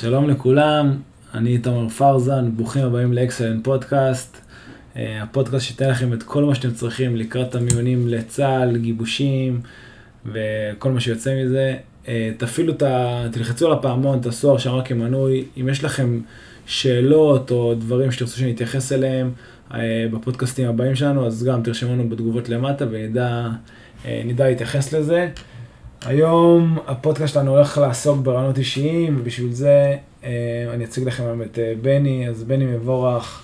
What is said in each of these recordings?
שלום לכולם, אני תומר פרזן, ברוכים הבאים לאקסלנט פודקאסט. אה, הפודקאסט שייתן לכם את כל מה שאתם צריכים לקראת המיונים לצה"ל, גיבושים וכל מה שיוצא מזה. אה, תפעילו את ה... תלחצו על הפעמון, תעשו הרשמה כמנוי. אם יש לכם שאלות או דברים שתרצו שנתייחס אליהם אה, בפודקאסטים הבאים שלנו, אז גם תרשמו לנו בתגובות למטה ונדע להתייחס לזה. היום הפודקאסט שלנו הולך לעסוק ברעיונות אישיים, ובשביל זה אה, אני אציג לכם היום את אה, בני. אז בני מבורך,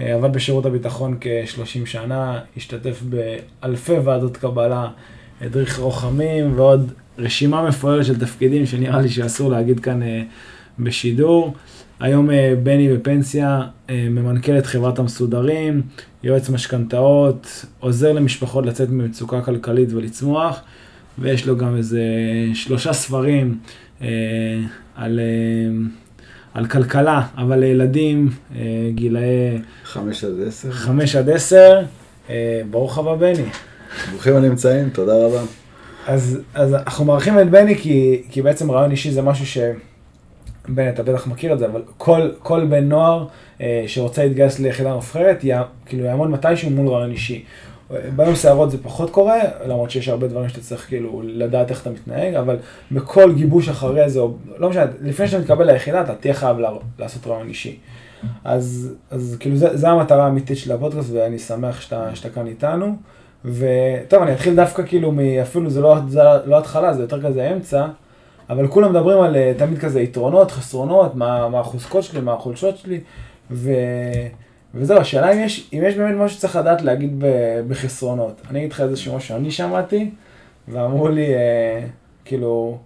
אה, עבד בשירות הביטחון כ-30 שנה, השתתף באלפי ועדות קבלה, הדריך רוחמים ועוד רשימה מפוארת של תפקידים שנראה לי שאסור להגיד כאן בשידור. היום בני בפנסיה, ממנכ"ל את חברת המסודרים, יועץ משכנתאות, עוזר למשפחות לצאת ממצוקה כלכלית ולצמוח. ויש לו גם איזה שלושה ספרים אה, על, אה, על כלכלה, אבל לילדים, אה, גילאי... חמש עד עשר. חמש עד עשר. אה, ברוך הבא, בני. ברוכים הנמצאים, תודה רבה. אז, אז אנחנו מארחים את בני כי, כי בעצם רעיון אישי זה משהו ש... בני, אתה בטח מכיר את זה, אבל כל, כל בן נוער אה, שרוצה להתגייס ליחידה מובחרת, כאילו יעמוד מתישהו מול רעיון אישי. ביום סערות זה פחות קורה, למרות שיש הרבה דברים שאתה צריך כאילו לדעת איך אתה מתנהג, אבל בכל גיבוש אחרי זה, לא משנה, לפני שאתה מתקבל ליחידה, אתה תהיה חייב לעשות רעיון אישי. אז, אז כאילו זו המטרה האמיתית של הפודקאסט, ואני שמח שאתה, שאתה כאן איתנו. וטוב, אני אתחיל דווקא כאילו, אפילו זה לא, זה לא התחלה, זה יותר כזה אמצע, אבל כולם מדברים על אה, תמיד כזה יתרונות, חסרונות, מה, מה החוזקות שלי, מה החולשות שלי, ו... וזהו, השאלה אם יש, אם יש באמת משהו שצריך לדעת להגיד בחסרונות. אני אגיד לך איזשהו משהו שאני שמעתי, ואמרו לי, אה, כאילו,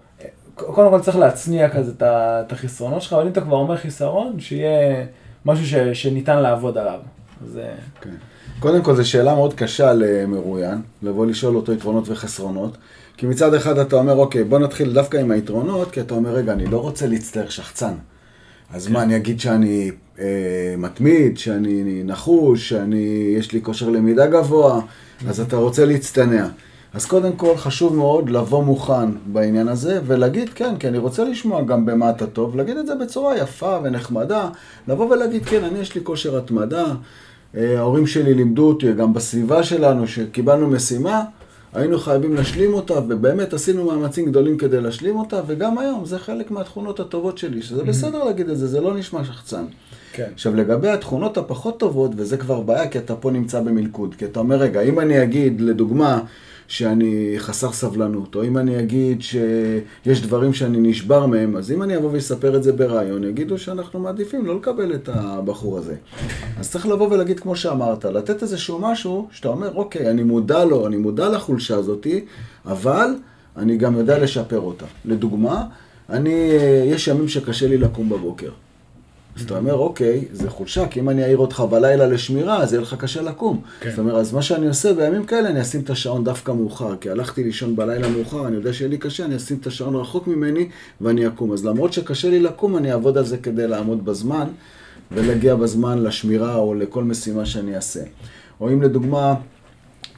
קודם כל צריך להצניע כזה את החסרונות שלך, אבל אם אתה כבר אומר חיסרון, שיהיה משהו ש, שניתן לעבוד עליו. אז... אה, כן. קודם כל, זו שאלה מאוד קשה למרואיין, לבוא לשאול אותו יתרונות וחסרונות. כי מצד אחד אתה אומר, אוקיי, בוא נתחיל דווקא עם היתרונות, כי אתה אומר, רגע, אני לא רוצה להצטער שחצן. אז כן. מה, אני אגיד שאני אה, מתמיד, שאני נחוש, שאני, יש לי כושר למידה גבוה, אז אתה רוצה להצטנע. אז קודם כל חשוב מאוד לבוא מוכן בעניין הזה ולהגיד כן, כי אני רוצה לשמוע גם במה אתה טוב, להגיד את זה בצורה יפה ונחמדה, לבוא ולהגיד כן, אני יש לי כושר התמדה, אה, ההורים שלי לימדו אותי, גם בסביבה שלנו, שקיבלנו משימה, היינו חייבים להשלים אותה, ובאמת עשינו מאמצים גדולים כדי להשלים אותה, וגם היום זה חלק מהתכונות הטובות שלי, שזה בסדר להגיד את זה, זה לא נשמע שחצן. כן. עכשיו, לגבי התכונות הפחות טובות, וזה כבר בעיה, כי אתה פה נמצא במלכוד. כי אתה אומר, רגע, אם אני אגיד, לדוגמה, שאני חסר סבלנות, או אם אני אגיד שיש דברים שאני נשבר מהם, אז אם אני אבוא ואספר את זה ברעיון, יגידו שאנחנו מעדיפים לא לקבל את הבחור הזה. אז צריך לבוא ולהגיד כמו שאמרת, לתת איזשהו משהו שאתה אומר, אוקיי, אני מודע לו, אני מודע לחולשה הזאתי, אבל אני גם יודע לשפר אותה. לדוגמה, אני, יש ימים שקשה לי לקום בבוקר. אז אתה אומר, אוקיי, זה חולשה, כי אם אני אעיר אותך בלילה לשמירה, אז יהיה לך קשה לקום. כן. זאת אומרת, אז מה שאני עושה בימים כאלה, אני אשים את השעון דווקא מאוחר, כי הלכתי לישון בלילה מאוחר, אני יודע שיהיה לי קשה, אני אשים את השעון רחוק ממני ואני אקום. אז למרות שקשה לי לקום, אני אעבוד על זה כדי לעמוד בזמן, ולהגיע בזמן לשמירה או לכל משימה שאני אעשה. או אם לדוגמה,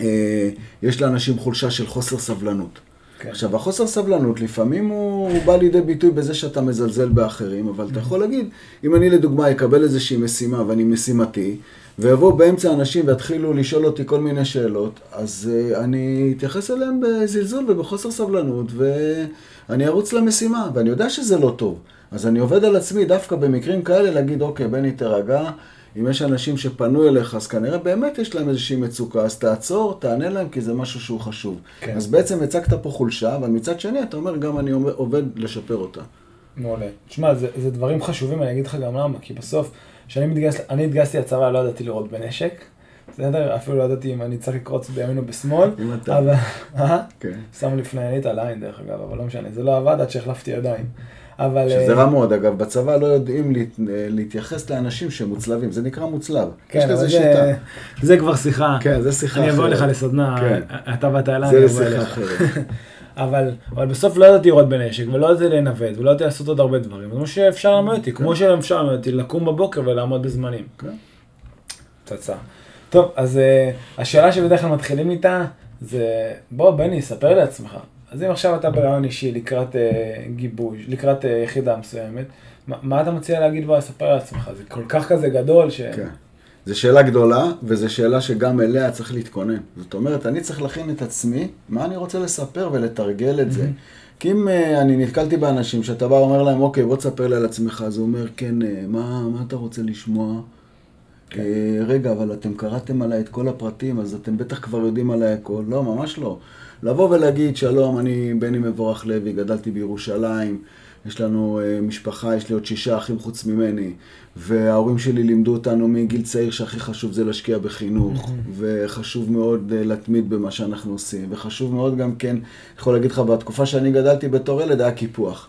אה, יש לאנשים חולשה של חוסר סבלנות. כן. עכשיו, החוסר סבלנות לפעמים הוא, הוא בא לידי ביטוי בזה שאתה מזלזל באחרים, אבל אתה יכול להגיד, אם אני לדוגמה אקבל איזושהי משימה ואני משימתי, ויבואו באמצע אנשים ויתחילו לשאול אותי כל מיני שאלות, אז uh, אני אתייחס אליהם בזלזול ובחוסר סבלנות, ואני ארוץ למשימה, ואני יודע שזה לא טוב. אז אני עובד על עצמי דווקא במקרים כאלה להגיד, אוקיי, בני, תירגע. אם יש אנשים שפנו אליך, אז כנראה באמת יש להם איזושהי מצוקה, אז תעצור, תענה להם, כי זה משהו שהוא חשוב. כן. אז בעצם הצגת פה חולשה, אבל מצד שני אתה אומר, גם אני עובד לשפר אותה. מעולה. תשמע, זה, זה דברים חשובים, אני אגיד לך גם למה, כי בסוף, כשאני מתגייס, אני התגייסתי לצבא, לא ידעתי לראות בנשק. בסדר? אפילו לא ידעתי אם אני צריך לקרוץ בימין או בשמאל. אם אתה. אבל, אה? כן. שם לפני ענית על עין דרך אגב, אבל לא משנה, זה לא עבד עד שהחלפתי ידיים. אבל... שזה אה, רע מאוד, אגב, בצבא לא יודעים להתייחס לאנשים שמוצלבים, זה נקרא מוצלב. כן, אבל זה, זה כבר שיחה. כן, זה שיחה אחרת. אני אבוא לך לסדנה, כן. אתה באת אליי, אני אבוא אליך. זה שיחה אחרת. אבל, אבל בסוף לא ידעתי לראות בנשק, ולא ידעתי לנווט, ולא ידעתי לעשות עוד הרבה דברים. כמו שאפשר ללמד אותי, כמו כן. שאפשר ללמד אותי לקום בבוקר ולעמוד בזמנים. כן. פצצה. טוב, אז uh, השאלה שבדרך כלל מתחילים איתה, זה, בוא, בני, ספר לי עצמך. אז אם עכשיו אתה ברעיון אישי לקראת uh, גיבוש, לקראת uh, יחידה מסוימת, מה, מה אתה מציע להגיד בו לספר על עצמך? זה כל כך כזה גדול ש... כן. זו שאלה גדולה, וזו שאלה שגם אליה צריך להתכונן. זאת אומרת, אני צריך להכין את עצמי, מה אני רוצה לספר ולתרגל את זה. כי אם uh, אני נתקלתי באנשים שאתה בא ואומר להם, אוקיי, בוא תספר לי על עצמך, אז הוא אומר, כן, uh, מה, מה אתה רוצה לשמוע? כן. Uh, רגע, אבל אתם קראתם עליי את כל הפרטים, אז אתם בטח כבר יודעים עליי הכל. לא, ממש לא. לבוא ולהגיד, שלום, אני בני מבורך לוי, גדלתי בירושלים, יש לנו uh, משפחה, יש לי עוד שישה אחים חוץ ממני, וההורים שלי לימדו אותנו מגיל צעיר שהכי חשוב זה להשקיע בחינוך, וחשוב מאוד uh, להתמיד במה שאנחנו עושים, וחשוב מאוד גם כן, יכול להגיד לך, בתקופה שאני גדלתי בתור ילד היה קיפוח.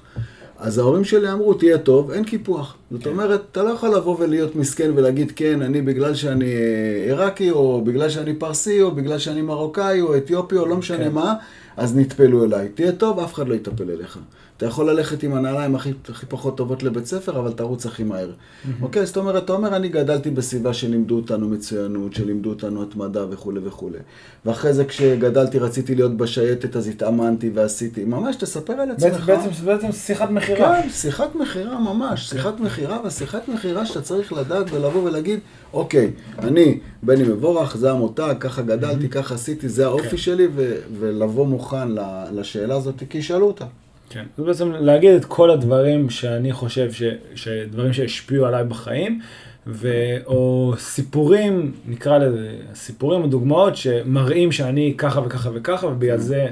אז ההורים שלי אמרו, תהיה טוב, אין קיפוח. זאת כן. אומרת, אתה לא יכול לבוא ולהיות מסכן ולהגיד, כן, אני בגלל שאני אה, עיראקי, או בגלל שאני פרסי, או בגלל שאני מרוקאי, או אתיופי, או לא משנה כן. מה, אז נטפלו אליי. תהיה טוב, אף אחד לא יטפל אליך. אתה יכול ללכת עם הנעליים הכי, הכי פחות טובות לבית ספר, אבל תרוץ הכי מהר. Mm-hmm. אוקיי? זאת אומרת, אתה אומר, אני גדלתי בסביבה שלימדו אותנו מצוינות, שלימדו אותנו התמדה וכולי וכולי. ואחרי זה כשגדלתי רציתי להיות בשייטת, אז התאמנתי ועשיתי. ממש, תספר על עצמך. בעצם, בעצם שיחת מכירה. כן, שיחת מכירה ממש. כן. שיחת מכירה, ושיחת מכירה שאתה צריך לדעת ולבוא ולהגיד, אוקיי, אני בני מבורך, זה המותג, ככה גדלתי, mm-hmm. ככה עשיתי, זה האופי כן. שלי, ו- ולבוא מוכן לשאלה הזאת, כי ישאלו אותה. כן, זה בעצם להגיד את כל הדברים שאני חושב, ש, שדברים שהשפיעו עליי בחיים, ו, או סיפורים, נקרא לזה, סיפורים או דוגמאות שמראים שאני ככה וככה וככה, ובגלל זה...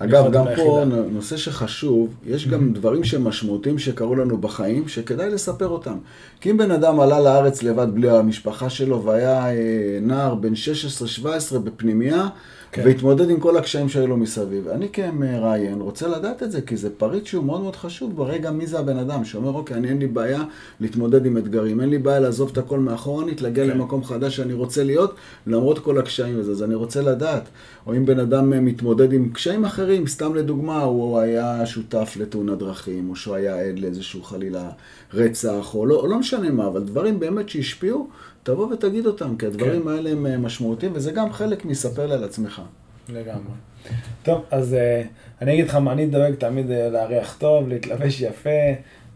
אגב, גם פה נושא שחשוב, יש גם דברים שהם משמעותיים שקרו לנו בחיים, שכדאי לספר אותם. כי אם בן אדם עלה לארץ לבד בלי המשפחה שלו, והיה אה, נער בן 16-17 בפנימייה, כן. והתמודד עם כל הקשיים שהיו לו מסביב. אני כמראיין רוצה לדעת את זה, כי זה פריט שהוא מאוד מאוד חשוב ברגע מי זה הבן אדם, שאומר, אוקיי, אני אין לי בעיה להתמודד עם אתגרים, אין לי בעיה לעזוב את הכל מאחורנית, להגיע כן. למקום חדש שאני רוצה להיות, למרות כל הקשיים הזה. אז אני רוצה לדעת, או אם בן אדם מתמודד עם קשיים אחרים, סתם לדוגמה, הוא היה שותף לתאונת דרכים, או שהוא היה עד לאיזשהו חלילה רצח, או לא, לא משנה מה, אבל דברים באמת שהשפיעו, תבוא ותגיד אותם, כי הדברים כן. האלה הם אה, משמעותיים, וזה גם חלק מספר לי על עצמך. לגמרי. טוב, אז uh, אני אגיד לך מה, אני דואג תמיד uh, לארח טוב, להתלבש יפה,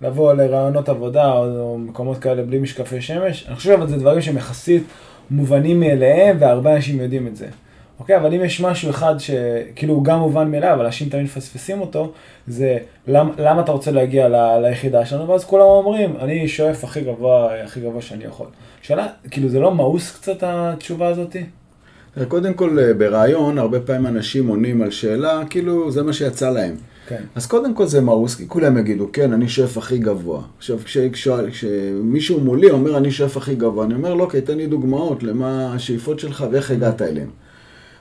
לבוא לרעיונות עבודה או, או מקומות כאלה בלי משקפי שמש. אני חושב שזה דברים שהם יחסית מובנים מאליהם, והרבה אנשים יודעים את זה. אוקיי, אבל אם יש משהו אחד שכאילו הוא גם מובן מאליו, אבל אנשים תמיד מפספסים אותו, זה למ, למה אתה רוצה להגיע ל, ליחידה שלנו, ואז כולם אומרים, אני שואף הכי גבוה, הכי גבוה שאני יכול. שאלה, כאילו זה לא מאוס קצת התשובה הזאתי? קודם כל, אה, ברעיון, הרבה פעמים אנשים עונים על שאלה, כאילו זה מה שיצא להם. כן. אז קודם כל זה מאוס, כי כולם יגידו, כן, אני שואף הכי גבוה. עכשיו, כשמישהו מולי אומר, אני שואף הכי גבוה, אני אומר, לא, כי תן לי דוגמאות למה השאיפות שלך ואיך הגעת אליהן.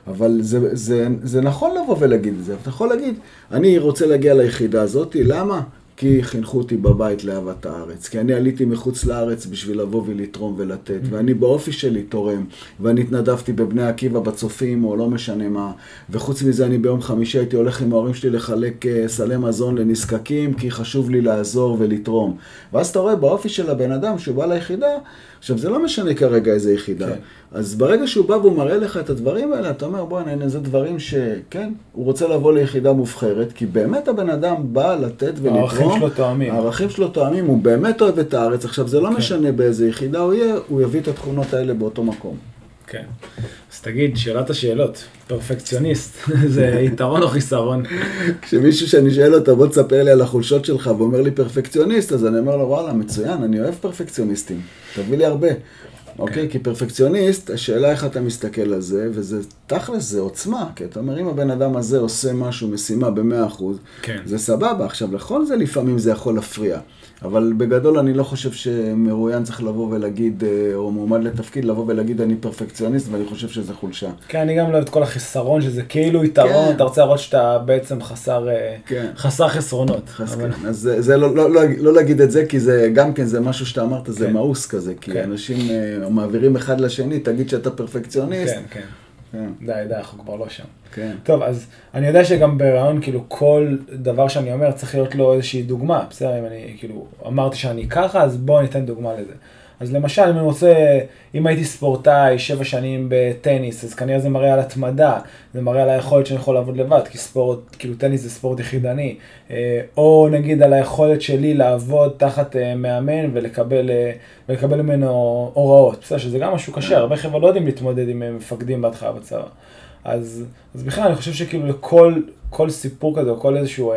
אבל זה, זה, זה נכון לבוא ולהגיד את זה, אתה יכול להגיד, אני רוצה להגיע ליחידה הזאת, למה? כי חינכו אותי בבית לאהבת הארץ, כי אני עליתי מחוץ לארץ בשביל לבוא ולתרום ולתת, mm-hmm. ואני באופי שלי תורם, ואני התנדבתי בבני עקיבא בצופים, או לא משנה מה, וחוץ מזה אני ביום חמישי הייתי הולך עם ההורים שלי לחלק אה, סלי מזון לנזקקים, כי חשוב לי לעזור ולתרום. ואז אתה רואה באופי של הבן אדם שהוא בא ליחידה, עכשיו, זה לא משנה כרגע איזה יחידה. כן. אז ברגע שהוא בא והוא מראה לך את הדברים האלה, אתה אומר, בוא'נה, הנה, זה דברים שכן, הוא רוצה לבוא ליחידה מובחרת, כי באמת הבן אדם בא לתת ולתרום. הערכים שלו תואמים. הערכים שלו תואמים, הוא באמת אוהב את הארץ. עכשיו, זה לא כן. משנה באיזה יחידה הוא יהיה, הוא יביא את התכונות האלה באותו מקום. כן. אז תגיד, שאלת השאלות, פרפקציוניסט, זה יתרון או חיסרון? כשמישהו שאני שואל אותו, בוא תספר לי על החולשות שלך, ואומר לי פרפקציוניסט, אז אני אומר לו, וואלה, מצוין, אני אוהב פרפקציוניסטים, תביא לי הרבה. אוקיי? כי פרפקציוניסט, השאלה איך אתה מסתכל על זה, וזה תכלס, זה עוצמה. כי אתה אומר, אם הבן אדם הזה עושה משהו, משימה ב-100%, כן. זה סבבה. עכשיו, לכל זה לפעמים זה יכול להפריע. אבל בגדול אני לא חושב שמרואיין צריך לבוא ולהגיד, אה, או מועמד לתפקיד, לבוא ולהגיד אני פרפקציוניסט, ואני חושב שזה חולשה. כן, אני גם לא אוהב את כל החיסרון, שזה כאילו יתרון, כן. אתה רוצה להראות שאתה בעצם חסר, אה, כן. חסר חסרונות. חס, אבל... כן. אז זה, זה לא, לא, לא, לא להגיד את זה, כי זה גם כן, זה משהו שאתה אמרת, זה כן. מאוס כזה, כי כן. אנשים uh, מעבירים אחד לשני, תגיד שאתה פרפקציוניסט. כן, כן. כן. די, די, אנחנו כבר לא שם. כן. טוב, אז אני יודע שגם ברעיון, כאילו, כל דבר שאני אומר צריך להיות לו איזושהי דוגמה. בסדר, אם אני, כאילו, אמרתי שאני ככה, אז בואו ניתן דוגמה לזה. אז למשל, אם אני רוצה, אם הייתי ספורטאי שבע שנים בטניס, אז כנראה זה מראה על התמדה, זה מראה על היכולת שאני יכול לעבוד לבד, כי ספורט, כאילו טניס זה ספורט יחידני. אה, או נגיד על היכולת שלי לעבוד תחת אה, מאמן ולקבל, אה, ולקבל ממנו הוראות. בסדר, שזה גם משהו קשה, הרבה חבר'ה לא יודעים להתמודד עם מפקדים בהתחלה בצבא. אז, אז בכלל אני חושב שכאילו לכל כל סיפור כזה, או כל איזשהו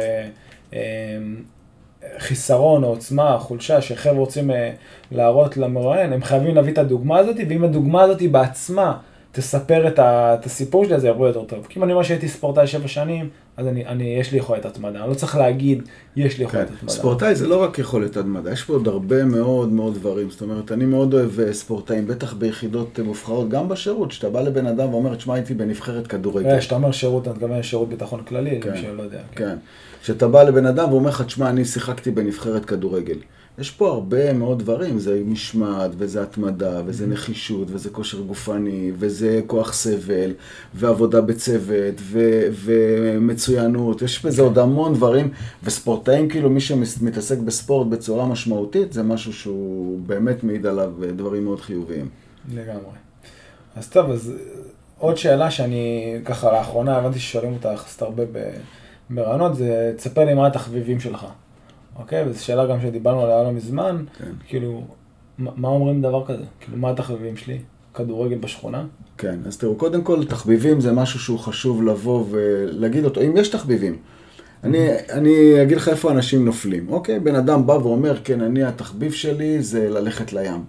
חיסרון או עוצמה, חולשה, שחבר'ה רוצים אה, להראות למרואיין, הם חייבים להביא את הדוגמה הזאת, ואם הדוגמה הזאת בעצמה תספר את, ה, את הסיפור שלי, זה יבוא יותר טוב. כי אם אני אומר שהייתי ספורטאי שבע שנים, אז אני, אני, יש לי יכולת התמדה, אני לא צריך להגיד, יש לי יכולת כן. התמדה. ספורטאי זה לא רק יכולת התמדה, יש פה עוד הרבה מאוד מאוד דברים. זאת אומרת, אני מאוד אוהב אה, ספורטאים, בטח ביחידות אה, מובחרות, גם בשירות, שאתה בא לבן אדם ואומר, תשמע, הייתי בנבחרת כדורגל. כשאתה אומר שירות, אתה מתכוון שירות ביטחון כללי, כן. למי שלא יודע. כן. כשאתה בא לבן אדם ואומר לך, תשמע, אני שיחקתי בנבחרת כדורגל. יש פה הרבה מאוד דברים, זה משמעת, וזה התמדה, וזה נחישות, וזה כושר גופני, וזה כוח סבל, ועבודה בצוות, ו- ומצוינות, יש בזה עוד המון דברים, וספורטאים, כאילו, מי שמתעסק בספורט בצורה משמעותית, זה משהו שהוא באמת מעיד עליו דברים מאוד חיוביים. לגמרי. אז טוב, אז עוד שאלה שאני ככה לאחרונה הבנתי ששואלים אותה יחסית הרבה ב- ברעיונות, זה תספר לי מה התחביבים שלך. אוקיי? וזו שאלה גם שדיברנו עליה לא מזמן, כן. כאילו, מה מה אומרים דבר כזה? כאילו, מה התחביבים שלי? כדורגל בשכונה? כן, אז תראו, קודם כל, תחביבים זה משהו שהוא חשוב לבוא ולהגיד אותו, אם יש תחביבים. אני, אני אגיד לך איפה אנשים נופלים, אוקיי? בן אדם בא ואומר, כן, אני, התחביב שלי זה ללכת לים.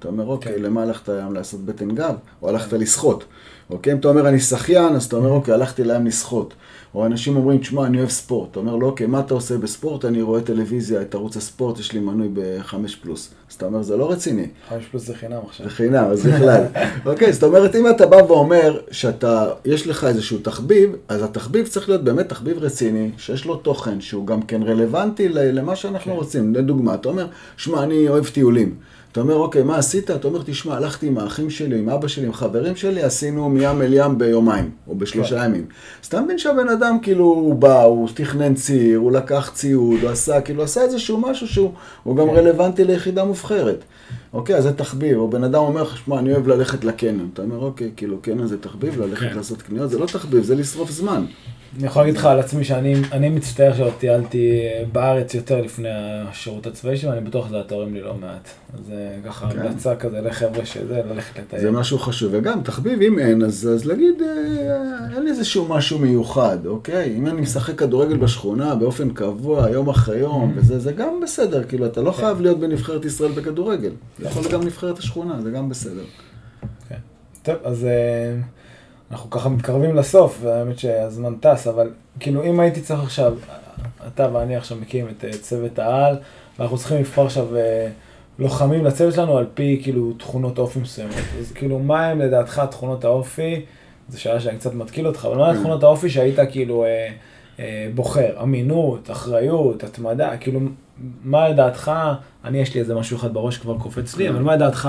אתה אומר, אוקיי, כן. למה הלכת לים? לעשות בטן גב? או הלכת לשחות? אוקיי? אם אתה אומר, אני שחיין, אז אתה אומר, אוקיי, הלכתי לים לשחות. או אנשים אומרים, תשמע, אני אוהב ספורט. אתה אומר לו, אוקיי, מה אתה עושה בספורט? אני רואה טלוויזיה, את ערוץ הספורט, יש לי מנוי בחמש פלוס. אז אתה אומר, זה לא רציני. חמש פלוס זה חינם עכשיו. זה חינם, אז בכלל. אוקיי, זאת אומרת, אם אתה בא ואומר שאתה, יש לך איזשהו תחביב, אז התחביב צריך להיות באמת תחביב רציני, שיש לו תוכן, שהוא גם כן רלוונטי למה שאנחנו כן. רוצים. לדוגמה, אתה אומר, שמע, אני אוהב טיולים. אתה אומר, אוקיי, מה עשית? אתה אומר, תשמע, הלכתי עם האחים שלי, עם אבא שלי, עם חברים שלי, עשינו מים אל ים ביומיים, או בשלושה כן. ימים. אז אתה מבין שהבן אדם, כאילו, הוא בא, הוא תכנן ציר, הוא לקח ציוד, הוא עשה, כאילו, עשה איזשהו משהו שהוא הוא גם כן. רלוונטי ליחידה מובחרת. אוקיי, אז זה תחביב, או בן אדם אומר לך, שמע, אני אוהב ללכת לקניון. אתה אומר, אוקיי, כאילו, קניון זה תחביב, ללכת כן. לעשות קניות, זה לא תחביב, זה לשרוף זמן. אני יכול להגיד לך על עצמי שאני אני מצטער שלא טיילתי בארץ יותר לפני השירות הצבאי שלי, ואני בטוח שזה תורם לי לא מעט. אז זה ככה כן. המלצה כזה לחבר'ה שזה, ללכת לטייל. זה משהו חשוב, וגם תחביב, אם אין, אז, להגיד, אה, אין לי איזשהו משהו מיוחד, אוקיי? אם אני משחק כדורגל בשכונה באופן קבוע, יום אחרי יום, וזה זה גם בסדר, כאילו, אתה לא כן. חייב להיות בנבחרת ישראל בכדורגל. אתה יכול גם נבחרת השכונה, זה גם בסדר. כן. טוב, אז אה, אנחנו ככה מתקרבים לסוף, והאמת שהזמן טס, אבל כאילו אם הייתי צריך עכשיו, אתה ואני עכשיו מקימים את אה, צוות העל, ואנחנו צריכים לבחור עכשיו אה, לוחמים לצוות שלנו על פי כאילו תכונות אופי מסוימות. אז כאילו, מה הם לדעתך תכונות האופי? זו שאלה שאני קצת מתקיל אותך, אבל מה כן. תכונות האופי שהיית כאילו אה, אה, בוחר? אמינות, אחריות, התמדה, כאילו, מה לדעתך, אני יש לי איזה משהו אחד בראש כבר קופץ לי. אבל מה לדעתך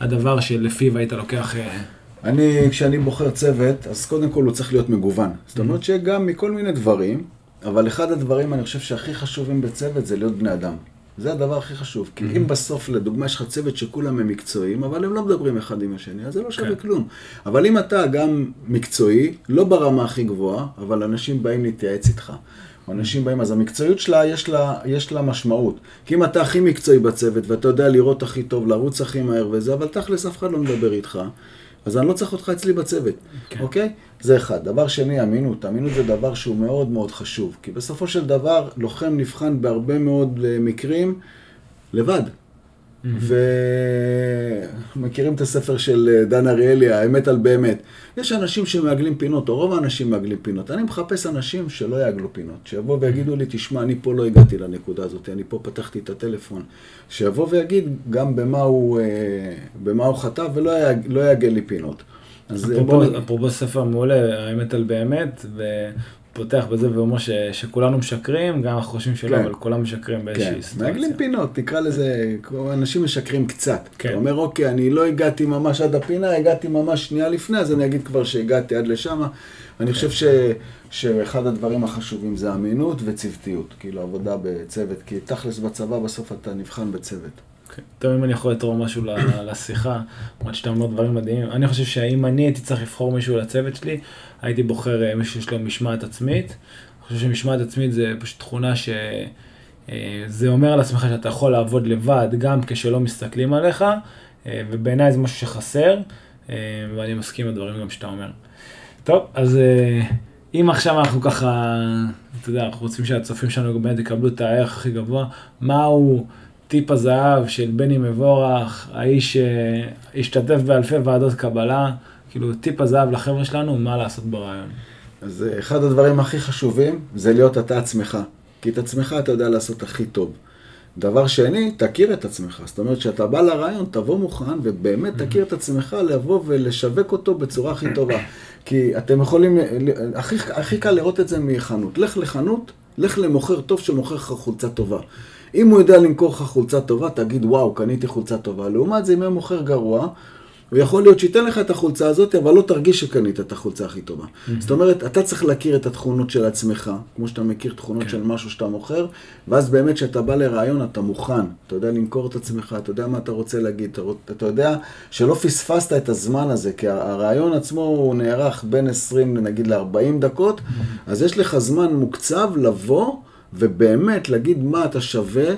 הדבר שלפיו היית לוקח... אה, אני, כשאני בוחר צוות, אז קודם כל הוא צריך להיות מגוון. זאת אומרת שגם מכל מיני דברים, אבל אחד הדברים, אני חושב שהכי חשובים בצוות זה להיות בני אדם. זה הדבר הכי חשוב. כי אם בסוף, לדוגמה, יש לך צוות שכולם הם מקצועיים, אבל הם לא מדברים אחד עם השני, אז זה לא שווה כן. כלום. אבל אם אתה גם מקצועי, לא ברמה הכי גבוהה, אבל אנשים באים להתייעץ איתך. אנשים באים, אז המקצועיות שלה, יש לה, יש לה משמעות. כי אם אתה הכי מקצועי בצוות, ואתה יודע לראות הכי טוב, לרוץ הכי מהר וזה, אבל תכלס אף אחד לא מדבר איתך, אז אני לא צריך אותך אצלי בצוות, כן. אוקיי? זה אחד. דבר שני, אמינות. אמינות זה דבר שהוא מאוד מאוד חשוב. כי בסופו של דבר, לוחם נבחן בהרבה מאוד אה, מקרים לבד. ומכירים את הספר של אה, דן אריאלי, האמת על באמת. יש אנשים שמעגלים פינות, או רוב האנשים מעגלים פינות. אני מחפש אנשים שלא יעגלו פינות, שיבואו ויגידו לי, תשמע, אני פה לא הגעתי לנקודה הזאת, אני פה פתחתי את הטלפון. שיבוא ויגיד גם במה הוא, אה, במה הוא חטא ולא יעג- לא יעגל לי פינות. אז אפרופו, בוא... אפרופו ספר מעולה, האמת על באמת, ופותח בזה ואומר ש, שכולנו משקרים, גם אנחנו חושבים שלא, כן. אבל כולם משקרים באיזושהי כן, סיטואציה. מעגלים פינות, תקרא לזה, אנשים משקרים קצת. כן. אתה אומר, אוקיי, אני לא הגעתי ממש עד הפינה, הגעתי ממש שנייה לפני, אז אני אגיד כבר שהגעתי עד לשם. אני חושב ש, שאחד הדברים החשובים זה אמינות וצוותיות, כאילו עבודה בצוות, כי תכלס בצבא בסוף אתה נבחן בצוות. טוב, אם אני יכול לתרום משהו לשיחה, למרות שאתה אומר דברים מדהימים, אני חושב שאם אני הייתי צריך לבחור מישהו לצוות שלי, הייתי בוחר אה, מישהו שיש לו משמעת עצמית. אני חושב שמשמעת עצמית זה פשוט תכונה ש... אה, זה אומר על עצמך שאתה יכול לעבוד לבד, גם כשלא מסתכלים עליך, אה, ובעיניי זה משהו שחסר, ואני מסכים עם הדברים גם שאתה אומר. טוב, אז אם עכשיו אנחנו ככה, אתה יודע, אנחנו רוצים שהצופים שלנו באמת יקבלו את הערך הכי גבוה, מהו טיפ הזהב של בני מבורך, האיש שהשתתף באלפי ועדות קבלה, כאילו טיפ הזהב לחבר'ה שלנו, מה לעשות ברעיון. אז אה, אחד הדברים הכי חשובים זה להיות אתה עצמך. כי את עצמך אתה יודע לעשות הכי טוב. דבר שני, תכיר את עצמך. זאת אומרת, כשאתה בא לרעיון, תבוא מוכן ובאמת תכיר את עצמך לבוא ולשווק אותו בצורה הכי טובה. כי אתם יכולים, הכי, הכי קל לראות את זה מחנות. לך לחנות, לך למוכר טוב שמוכר לך חולצה טובה. אם הוא יודע למכור לך חולצה טובה, תגיד, וואו, קניתי חולצה טובה. לעומת זה, אם הוא מוכר גרוע, הוא יכול להיות שייתן לך את החולצה הזאת, אבל לא תרגיש שקנית את החולצה הכי טובה. זאת אומרת, אתה צריך להכיר את התכונות של עצמך, כמו שאתה מכיר תכונות כן. של משהו שאתה מוכר, ואז באמת כשאתה בא לרעיון, אתה מוכן. אתה יודע למכור את עצמך, אתה יודע מה אתה רוצה להגיד, אתה, אתה יודע שלא פספסת את הזמן הזה, כי הרעיון עצמו הוא נערך בין 20 נגיד ל-40 דקות, אז יש לך זמן מוקצב לבוא ובאמת להגיד מה אתה שווה.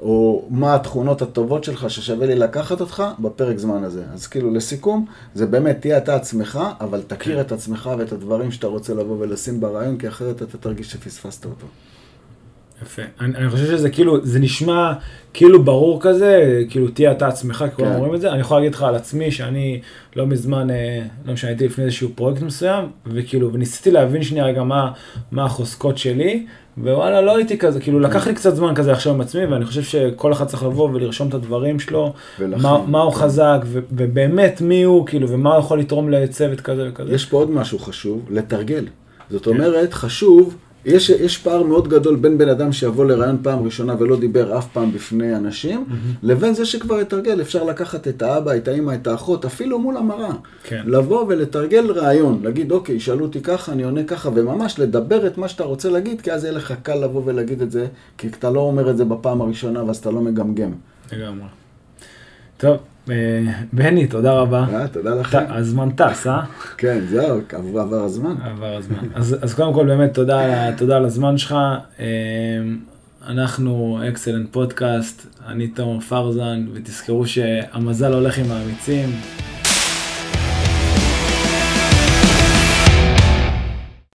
או מה התכונות הטובות שלך ששווה לי לקחת אותך בפרק זמן הזה. אז כאילו, לסיכום, זה באמת, תהיה אתה עצמך, אבל תכיר את עצמך ואת הדברים שאתה רוצה לבוא ולשים ברעיון, כי אחרת אתה תרגיש שפספסת אותו. יפה. אני, אני חושב שזה כאילו, זה נשמע כאילו ברור כזה, כאילו תהיה אתה עצמך, כי כולם כן. אומרים את זה. אני יכול להגיד לך על עצמי שאני לא מזמן, אה, לא משנה, הייתי לפני איזשהו פרויקט מסוים, וכאילו, וניסיתי להבין שנייה רגע מה, מה החוזקות שלי, ווואלה, לא הייתי כזה, כאילו לקח לי קצת זמן כזה לחשוב עם עצמי, ואני חושב שכל אחד צריך לבוא ולרשום את הדברים שלו, מה, מה הוא כן. חזק, ו, ובאמת מי הוא, כאילו, ומה הוא יכול לתרום לצוות כזה וכזה. יש פה עוד משהו חשוב, לתרגל. זאת כן. אומרת, חשוב, יש, יש פער מאוד גדול בין בן אדם שיבוא לרעיון פעם ראשונה ולא דיבר אף פעם בפני אנשים, לבין זה שכבר יתרגל. אפשר לקחת את האבא, את האמא, את האחות, אפילו מול המראה. כן. לבוא ולתרגל רעיון, להגיד, אוקיי, שאלו אותי ככה, אני עונה ככה, וממש לדבר את מה שאתה רוצה להגיד, כי אז יהיה לך קל לבוא ולהגיד את זה, כי אתה לא אומר את זה בפעם הראשונה, ואז אתה לא מגמגם. לגמרי. טוב, בני, תודה רבה. אה, תודה לכם. הזמן טס, אה? כן, זהו, עבר הזמן. עבר הזמן. אז, קודם כל באמת תודה, על הזמן שלך. אמ, אנחנו אקסלנט פודקאסט, אני תומר פרזן, ותזכרו שהמזל הולך עם האמיצים.